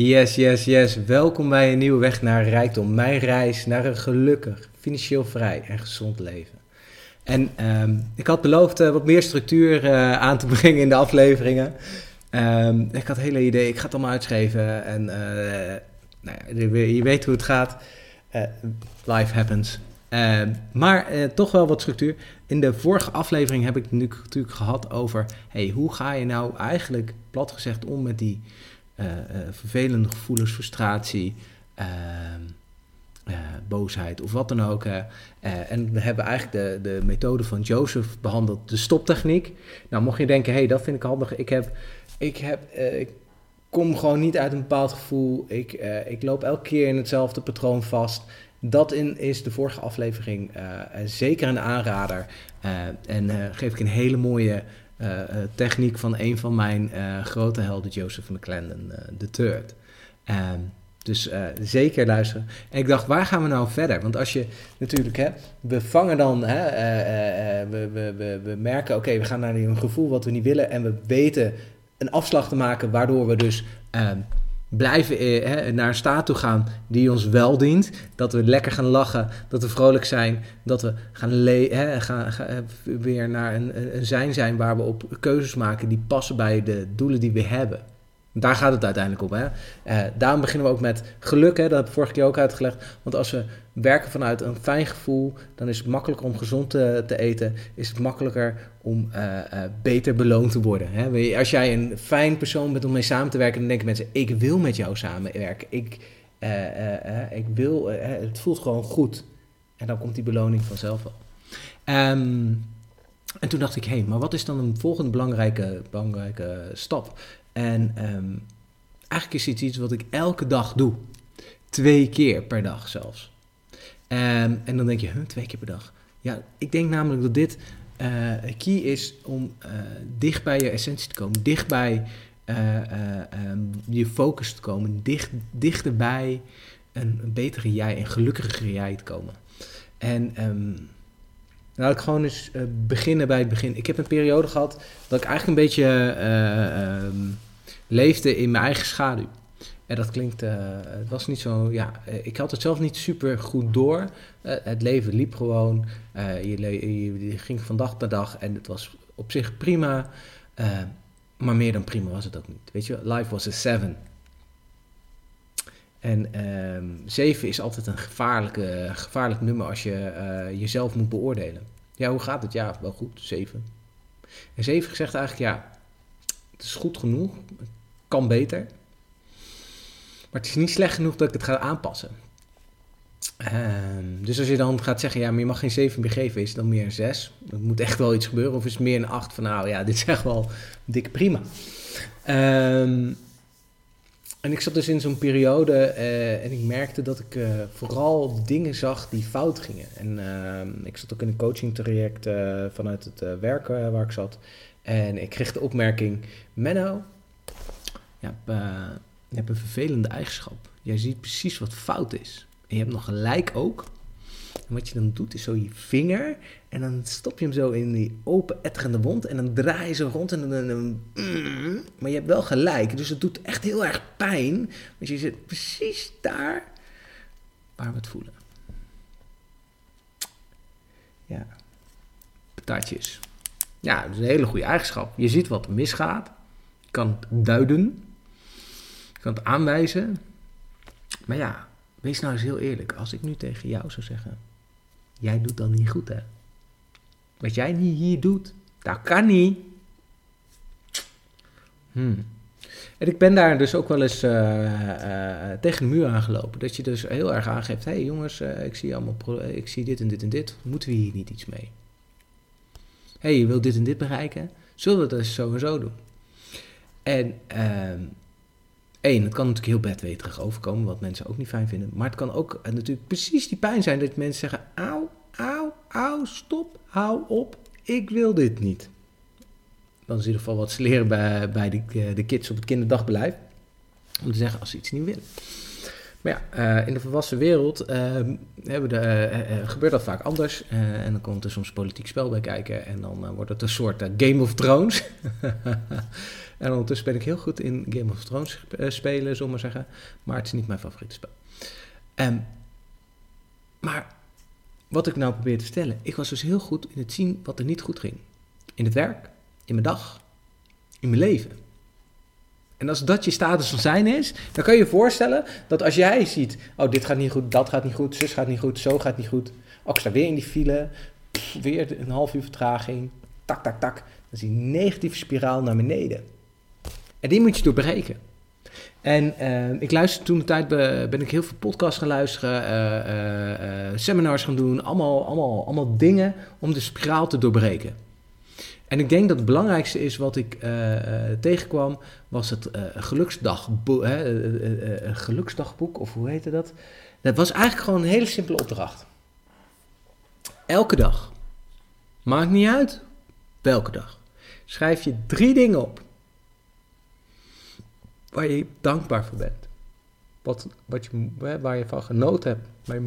Yes, yes, yes. Welkom bij een nieuwe weg naar rijkdom. Mijn reis naar een gelukkig, financieel vrij en gezond leven. En um, ik had beloofd uh, wat meer structuur uh, aan te brengen in de afleveringen. Um, ik had hele idee, ik ga het allemaal uitschrijven. En uh, nou ja, je weet hoe het gaat. life happens. Ehm, maar toch wel wat structuur. In de vorige aflevering heb ik het nu natuurlijk gehad over... Hey, hoe ga je nou eigenlijk, plat gezegd, om met die vervelende gevoelens, frustratie, uh, boosheid of wat dan ook. en we hebben eigenlijk de, de methode van Joseph behandeld, de stoptechniek. Nou, mocht je denken, hé, hey, dat vind ik handig. Ik heb, ik heb, ik kom gewoon niet uit een bepaald gevoel. Ik, ik loop elke keer in hetzelfde patroon vast. Dat in, is de vorige aflevering zeker een aanrader. en geef ik een hele mooie uh, techniek van een van mijn uh, grote helden, Joseph McClendon III. Um, dus zeker luisteren. En ik dacht, waar gaan we nou verder? Want als je natuurlijk, hè, we vangen dan, hè, we, we, we, we merken, oké, we gaan naar een gevoel wat we niet willen en we weten een afslag te maken, waardoor we dus ehm, blijven eh, naar een staat toe gaan die ons wel dient. Dat we lekker gaan lachen, dat we vrolijk zijn, dat we gaan, hè, gaan, gaan, eh, weer naar een, een zijn zijn waar we op keuzes maken die passen bij de doelen die we hebben. Daar gaat het uiteindelijk om. Hè? Uh, daarom beginnen we ook met geluk. Hè? Dat heb ik vorige keer ook uitgelegd. Want als we werken vanuit een fijn gevoel, dan is het makkelijker om gezond te, te eten. Is het makkelijker om uh, uh, beter beloond te worden. Hè? Als jij een fijn persoon bent om mee samen te werken, dan denken mensen: ik wil met jou samenwerken. Ik, ik wil, het voelt gewoon goed. En dan komt die beloning vanzelf wel. Um, en toen dacht ik, hé, hey, maar wat is dan een volgende belangrijke, belangrijke stap? En um, eigenlijk is het iets wat ik elke dag doe. Twee keer per dag zelfs. Um, en dan denk je, huh, twee keer per dag. Ja, ik denk namelijk dat dit uh, key is om uh, dicht bij je essentie te komen. Dicht bij uh, um, je focus te komen. Dicht, dichterbij een, een betere jij, een gelukkiger jij te komen. En... Um, laat ik gewoon eens beginnen bij het begin. Ik heb een periode gehad dat ik eigenlijk een beetje leefde in mijn eigen schaduw. En dat klinkt, uh, het was niet zo, ja, ik had het zelf niet super goed door. het leven liep gewoon, je, ging van dag naar dag en het was op zich prima. maar meer dan prima was het ook niet. Weet je, life was a seven. En um, 7 is altijd een gevaarlijke, gevaarlijk nummer als je jezelf moet beoordelen. Ja, hoe gaat het? Ja, wel goed, 7. En 7 zegt eigenlijk, ja, het is goed genoeg, kan beter. Maar het is niet slecht genoeg dat ik het ga aanpassen. Um, dus als je dan gaat zeggen, ja, maar je mag geen 7 meer geven, is het dan meer een 6? Er moet echt wel iets gebeuren. Of is het meer een 8 van, nou ja, dit is echt wel dik prima. Um, en ik zat dus in zo'n periode uh, en ik merkte dat ik uh, vooral dingen zag die fout gingen. En uh, ik zat ook in een coaching traject vanuit het werk waar ik zat. En ik kreeg de opmerking, Menno, je hebt, je hebt een vervelende eigenschap. Jij ziet precies wat fout is. En je hebt nog gelijk ook. En wat je dan doet, is zo je vinger. En dan stop je hem zo in die open, etterende wond. En dan draai je zo rond. En dan, mm, maar je hebt wel gelijk. Dus het doet echt heel erg pijn. Want je zit precies daar waar we het voelen. Ja. Patatjes. Ja, dat is een hele goede eigenschap. Je ziet wat misgaat. Je kan duiden. Je kan het aanwijzen. Maar ja, wees nou eens heel eerlijk. Als ik nu tegen jou zou zeggen jij doet dan niet goed, hè? Wat jij niet hier doet, dat kan niet. Hmm. En ik ben daar dus ook wel eens uh, uh, tegen de muur aangelopen. Dat je dus heel erg aangeeft: hé hey jongens, uh, ik, zie allemaal ik zie dit en dit en dit. Moeten we hier niet iets mee? Hé, hey, je wilt dit en dit bereiken? Zullen we het dus doen? En één, het kan natuurlijk heel bedweterig overkomen, wat mensen ook niet fijn vinden. Maar het kan ook natuurlijk precies die pijn zijn dat mensen zeggen: auw, auw, auw, stop, hou op, ik wil dit niet. Dan is in ieder geval wat ze leren bij, de, de kids op het kinderdagbeleid. Om te zeggen als ze iets niet willen. Maar ja, in de volwassen wereld hebben de, gebeurt dat vaak anders. en dan komt er soms politiek spel bij kijken. En dan wordt het een soort Game of Thrones. en ondertussen ben ik heel goed in Game of Thrones spelen, zullen maar zeggen. Maar het is niet mijn favoriete spel. Um, maar wat ik nou probeer te stellen, ik was dus heel goed in het zien wat er niet goed ging. In het werk, in mijn dag, in mijn leven. En als dat je status van zijn is, dan kan je je voorstellen dat als jij ziet, oh dit gaat niet goed, dat gaat niet goed, zus gaat niet goed, zo gaat niet goed. Oh, ik sta weer in die file, weer een half uur vertraging, tak, tak, tak. Dan is die negatieve spiraal naar beneden. En die moet je doorbreken. En uh, ik luister toen de tijd, ben ik heel veel podcasts gaan luisteren, uh, uh, seminars gaan doen, allemaal, allemaal, allemaal dingen om de spiraal te doorbreken. En ik denk dat het belangrijkste is wat ik tegenkwam, was het geluksdagboek, geluksdagboek, of hoe heette dat? Dat was eigenlijk gewoon een hele simpele opdracht. Elke dag, maakt niet uit welke dag, schrijf je drie dingen op waar je dankbaar voor bent. Wat, wat je, waar je van genoten hebt. Maar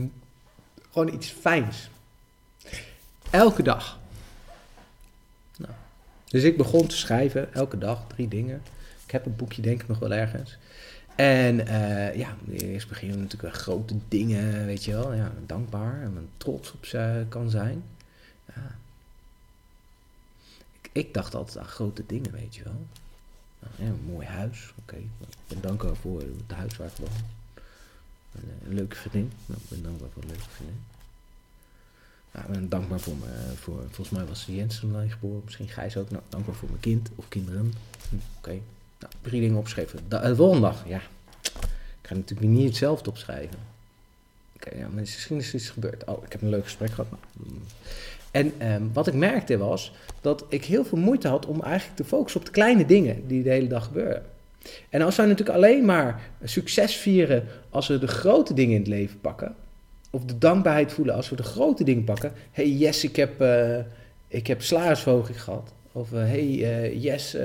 gewoon iets fijns. Elke dag. Dus ik begon te schrijven, elke dag, drie dingen. Ik heb een boekje denk ik nog wel ergens. En uh, ja, eerst beginnen natuurlijk grote dingen, weet je wel. Ja, dankbaar en trots op ze kan zijn. Ja. Ik, ik dacht altijd aan grote dingen, weet je wel. Nou, een mooi huis, oké. Ik ben dankbaar voor het huis waar ik woon. Een, eh, een leuke vriendin. Nou, ik ben dankbaar voor een leuke vriendin. Ben dankbaar voor, me, voor volgens mij was Jens toen geboren, misschien Gijs ook. Nou, dankbaar voor mijn kind of kinderen. Hm, oké. Nou, drie dingen opschrijven. De, volgende dag, ja. Ik ga natuurlijk niet hetzelfde opschrijven. Oké, ja, maar misschien is iets gebeurd. Oh, ik heb een leuk gesprek gehad. En ehm, wat ik merkte was dat ik heel veel moeite had om eigenlijk te focussen op de kleine dingen die de hele dag gebeuren. En als wij natuurlijk alleen maar succes vieren als we de grote dingen in het leven pakken, of de dankbaarheid voelen als we de grote dingen pakken. hey, yes, ik heb, uh, ik heb salarisverhoging gehad. Of uh, hey, uh, yes,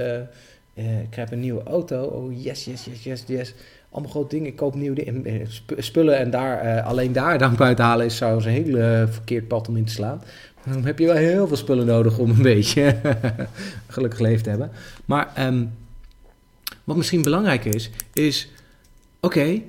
ik heb een nieuwe auto. Oh, yes, yes, yes, yes, yes. Allemaal grote dingen. Ik koop nieuwe spullen en daar, alleen daar dankbaar te halen is trouwens een heel verkeerd pad om in te slaan. Dan heb je wel heel veel spullen nodig om een beetje gelukkig leven te hebben. Maar um, wat misschien belangrijker is, is: oké,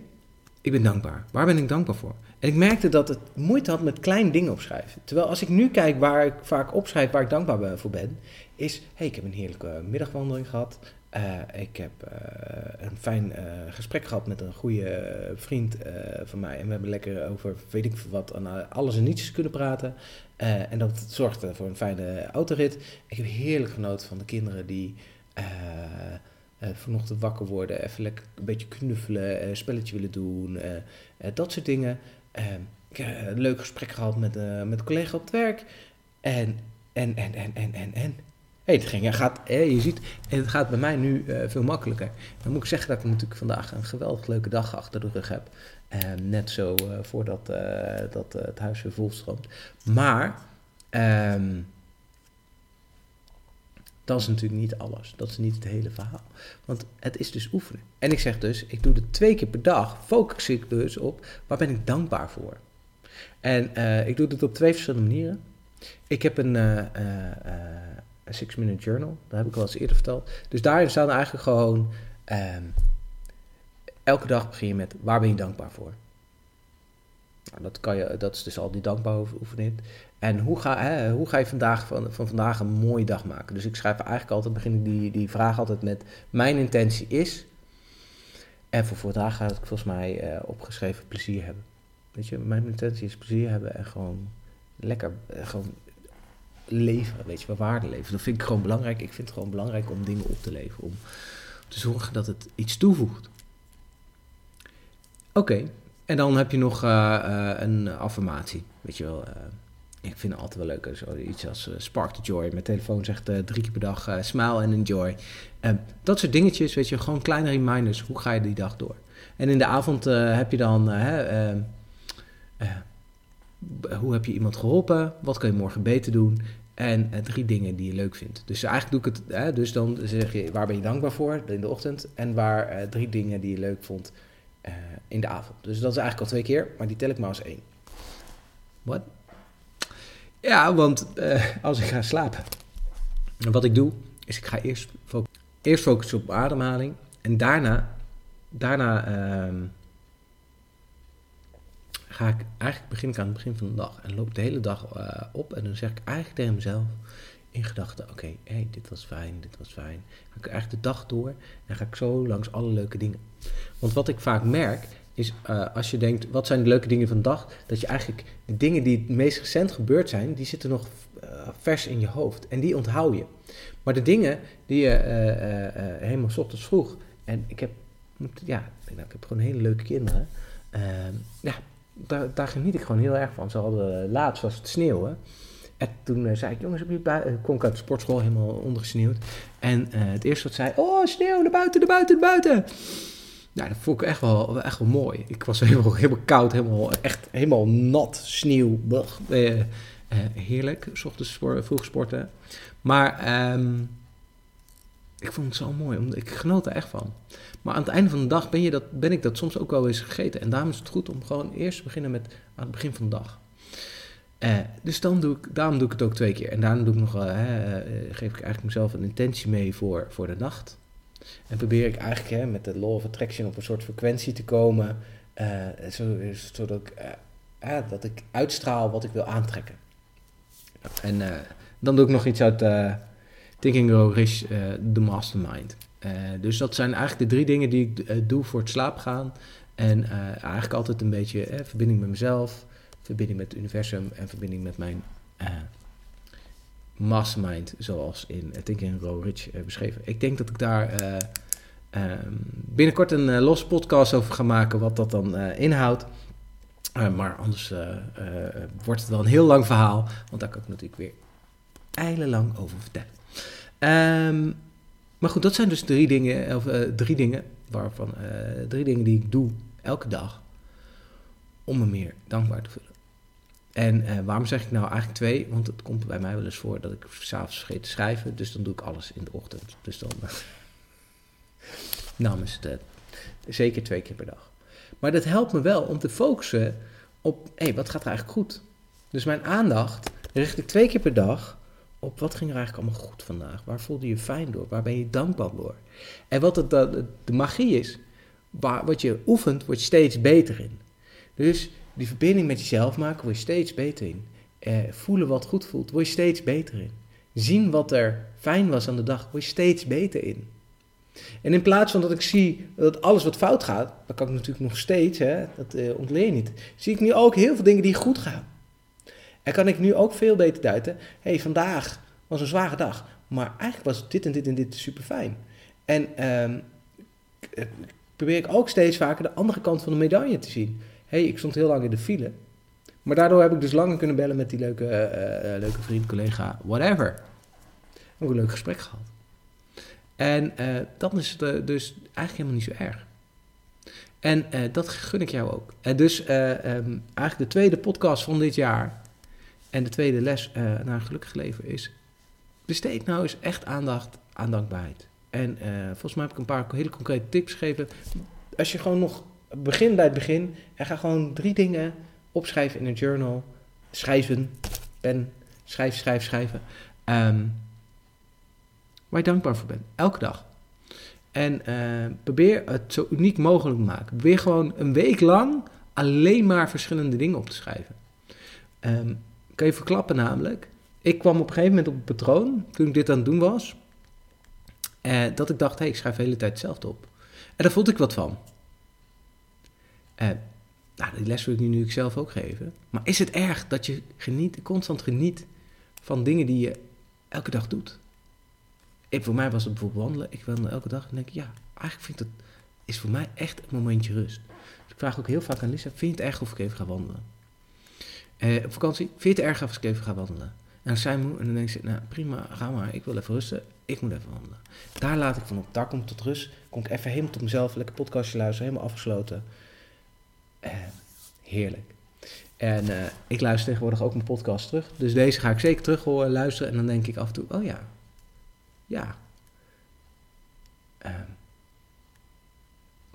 ik ben dankbaar. Waar ben ik dankbaar voor? En ik merkte dat het moeite had met kleine dingen opschrijven. Terwijl als ik nu kijk waar ik vaak opschrijf waar ik dankbaar voor ben, is: hey, ik heb een heerlijke middagwandeling gehad. Uh, ik heb uh, een fijn uh, gesprek gehad met een goede vriend van mij. En we hebben lekker over, weet ik wat, alles en niets kunnen praten. en dat zorgde voor een fijne autorit. Ik heb heerlijk genoten van de kinderen die vanochtend wakker worden. Even lekker een beetje knuffelen, een spelletje willen doen. dat soort dingen. Ik heb een leuk gesprek gehad met, met een collega op het werk. En, en, en, en, en, en, en hey, het ging, gaat, je ziet, het gaat bij mij nu uh, veel makkelijker. Dan moet ik zeggen dat ik natuurlijk vandaag een geweldig leuke dag achter de rug heb. Uh, net zo voordat dat, het huis weer volstroomt. Maar um, dat is natuurlijk niet alles. Dat is niet het hele verhaal. Want het is dus oefenen. En ik zeg dus, ik doe het twee keer per dag. Focus ik dus op, waar ben ik dankbaar voor? En ik doe het op twee verschillende manieren. Ik heb een een Six Minute Journal. Dat heb ik al eens eerder verteld. Dus daarin staan eigenlijk gewoon... Ehm, elke dag begin je met waar ben je dankbaar voor? Nou, dat, kan je, dat is dus al die dankbaar oefening. En hoe ga, hè, hoe ga je vandaag, van, van vandaag een mooie dag maken? Dus ik schrijf eigenlijk altijd, begin ik die, die vraag altijd met... Mijn intentie is... En voor vandaag had ik volgens mij uh, opgeschreven plezier hebben. Weet je, mijn intentie is plezier hebben en gewoon lekker, uh, gewoon leveren, weet je, waar waarde leveren. Dat vind ik gewoon belangrijk. Ik vind het gewoon belangrijk om dingen op te leveren, om te zorgen dat het iets toevoegt. Oké, en dan heb je nog uh, uh, een affirmatie, weet je wel. Uh, ik vind het altijd wel leuk, zo iets als spark the joy. Mijn telefoon zegt drie keer per dag smile and enjoy. dat soort dingetjes, weet je, gewoon kleine reminders. Hoe ga je die dag door? En in de avond heb je dan hoe heb je iemand geholpen? Wat kan je morgen beter doen? En drie dingen die je leuk vindt. Dus eigenlijk doe ik het, dus dan zeg je waar ben je dankbaar voor in de ochtend. En waar drie dingen die je leuk vond eh, in de avond. Dus dat is eigenlijk al twee keer, maar die tel ik maar als één. Wat? Ja, want eh, als ik ga slapen, wat ik doe, is ik ga eerst, fo eerst focussen op ademhaling en daarna, daarna ehm, ga ik eigenlijk begin ik aan het begin van de dag en loop de hele dag uh, op en dan zeg ik eigenlijk tegen mezelf in gedachten, oké, okay, hey, dit was fijn, dit was fijn. Ga ik eigenlijk de dag door en ga ik zo langs alle leuke dingen. Want wat ik vaak merk, is uh, als je denkt, wat zijn de leuke dingen van de dag? Dat je eigenlijk de dingen die het meest recent gebeurd zijn, die zitten nog uh, vers in je hoofd. En die onthoud je. Maar de dingen die je uh, helemaal s ochtends vroeg, en ik heb, ja, ik heb gewoon hele leuke kinderen. Ehm, ja, daar, daar, geniet ik gewoon heel erg van. Ze hadden laatst was het sneeuwen. En toen zei ik, jongens, heb je kom ik uit de sportschool helemaal ondergesneeuwd. En het eerste wat zei, oh, sneeuw, naar buiten, naar buiten, naar buiten. Nou, dat vond ik echt wel, echt wel mooi. Ik was helemaal, helemaal koud, helemaal, echt helemaal nat, sneeuw. Uh, uh, heerlijk, s ochtends sport, vroeg sporten. Maar um, ik vond het zo mooi, omdat ik genoot er echt van. Maar aan het einde van de dag ben, je dat, ben ik dat soms ook wel eens gegeten. En daarom is het goed om gewoon eerst te beginnen met aan het begin van de dag. Uh, dus dan doe ik, daarom doe ik het ook twee keer. En daarom doe ik nog, geef ik eigenlijk mezelf een intentie mee voor, voor de nacht. En probeer ik eigenlijk hè, met de law of attraction op een soort frequentie te komen, uh, zo, zodat ik, uh, dat ik uitstraal wat ik wil aantrekken. En dan doe ik nog iets uit Thinking Grow Rich, The Mastermind. dus dat zijn eigenlijk de drie dingen die ik doe voor het slapen gaan. En eigenlijk altijd een beetje verbinding met mezelf, verbinding met het universum en verbinding met mijn mastermind, zoals in Thinking Grow Rich uh, beschreven. Ik denk dat ik daar uh, um, binnenkort een uh, los podcast over ga maken, wat dat dan inhoudt. maar anders wordt het wel een heel lang verhaal, want daar kan ik natuurlijk weer eilenlang over vertellen. Um, maar goed, dat zijn dus drie dingen, of drie dingen, waarvan drie dingen die ik doe elke dag om me meer dankbaar te voelen. En uh, waarom zeg ik nou eigenlijk twee? Want het komt bij mij wel eens voor dat ik s'avonds vergeet te schrijven. Dus dan doe ik alles in de ochtend. Dus dan uh, namens het zeker twee keer per dag. Maar dat helpt me wel om te focussen op, hé, hey, wat gaat er eigenlijk goed? Dus mijn aandacht richt ik twee keer per dag op wat ging er eigenlijk allemaal goed vandaag? Waar voelde je fijn door? Waar ben je dankbaar door? En wat het, de, de magie is, waar, wat je oefent, word je steeds beter in. Dus die verbinding met jezelf maken, word je steeds beter in. Eh, voelen wat goed voelt, word je steeds beter in. Zien wat er fijn was aan de dag, word je steeds beter in. En in plaats van dat ik zie dat alles wat fout gaat, dat kan ik natuurlijk nog steeds, hè, dat uh, ontleen niet, zie ik nu ook heel veel dingen die goed gaan. En kan ik nu ook veel beter duiden, hé, hey, vandaag was een zware dag, maar eigenlijk was dit en dit en dit super fijn. En uh, probeer ik ook steeds vaker de andere kant van de medaille te zien hey, ik stond heel lang in de file. Maar daardoor heb ik dus langer kunnen bellen met die leuke, uh, uh, leuke vriend, collega, whatever. Ook een leuk gesprek gehad. En dat is dus eigenlijk helemaal niet zo erg. En dat gun ik jou ook. En dus um, eigenlijk de tweede podcast van dit jaar en de tweede les naar een gelukkig leven is... besteed nou eens echt aandacht aan dankbaarheid. En volgens mij heb ik een paar hele concrete tips gegeven. Als je gewoon nog begin bij het begin en ga gewoon drie dingen opschrijven in een journal. Schrijven, pen, schrijf, schrijf, schrijven. Um, waar je dankbaar voor bent, elke dag. En uh, probeer het zo uniek mogelijk te maken. Probeer gewoon een week lang alleen maar verschillende dingen op te schrijven. Um, kan je verklappen namelijk. Ik kwam op een gegeven moment op een patroon, toen ik dit aan het doen was, uh, dat ik dacht, hé, hey, ik schrijf de hele tijd hetzelfde op. En daar voelde ik wat van. Uh, nou, die les wil ik nu zelf ook geven. Maar is het erg dat je geniet, constant geniet van dingen die je elke dag doet? Voor mij was het bijvoorbeeld wandelen. Ik wandel elke dag en denk ja, eigenlijk vind ik dat is voor mij echt een momentje rust. Dus ik vraag ook heel vaak aan Lisa, vind je het erg of ik even ga wandelen? Uh, op vakantie, vind je het erg of ik even ga wandelen? En dan zijn moe en dan denk ze, nou prima, ga maar, ik wil even rusten, ik moet even wandelen. Daar laat ik van op, daar ik tot rust, kom ik even helemaal tot mezelf, lekker podcastje luisteren, helemaal afgesloten. Uh, heerlijk. En uh, ik luister tegenwoordig ook mijn podcast terug. Dus deze ga ik zeker terug luisteren. En dan denk ik af en toe, oh ja, ja. Uh,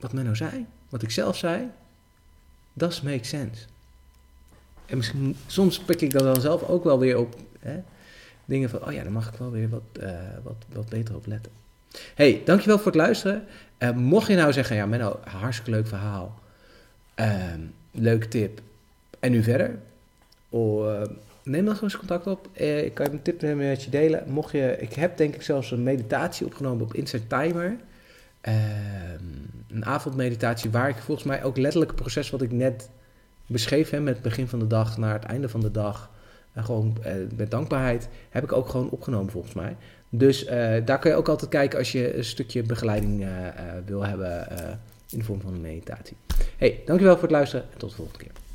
wat men nou zei, wat ik zelf zei, does make sense. En misschien, soms pik ik dan zelf ook wel weer op hè, dingen van, oh ja, daar mag ik wel weer wat, uh, wat, wat beter op letten. hey, dankjewel voor het luisteren. Mocht je nou zeggen, ja Menno, hartstikke leuk verhaal. Uh, leuke tip. En nu verder? Oh, neem dan gewoon eens contact op. ik kan een tip met je delen. Mocht je, ik heb denk ik zelfs een meditatie opgenomen op Insight Timer. Ehm, een avondmeditatie waar ik volgens mij ook letterlijk het proces wat ik net beschreef, hè, met het begin van de dag naar het einde van de dag, en gewoon met dankbaarheid, heb ik ook gewoon opgenomen volgens mij. Dus daar kun je ook altijd kijken als je een stukje begeleiding wil hebben in de vorm van een meditatie. Hey, dankjewel voor het luisteren en tot de volgende keer.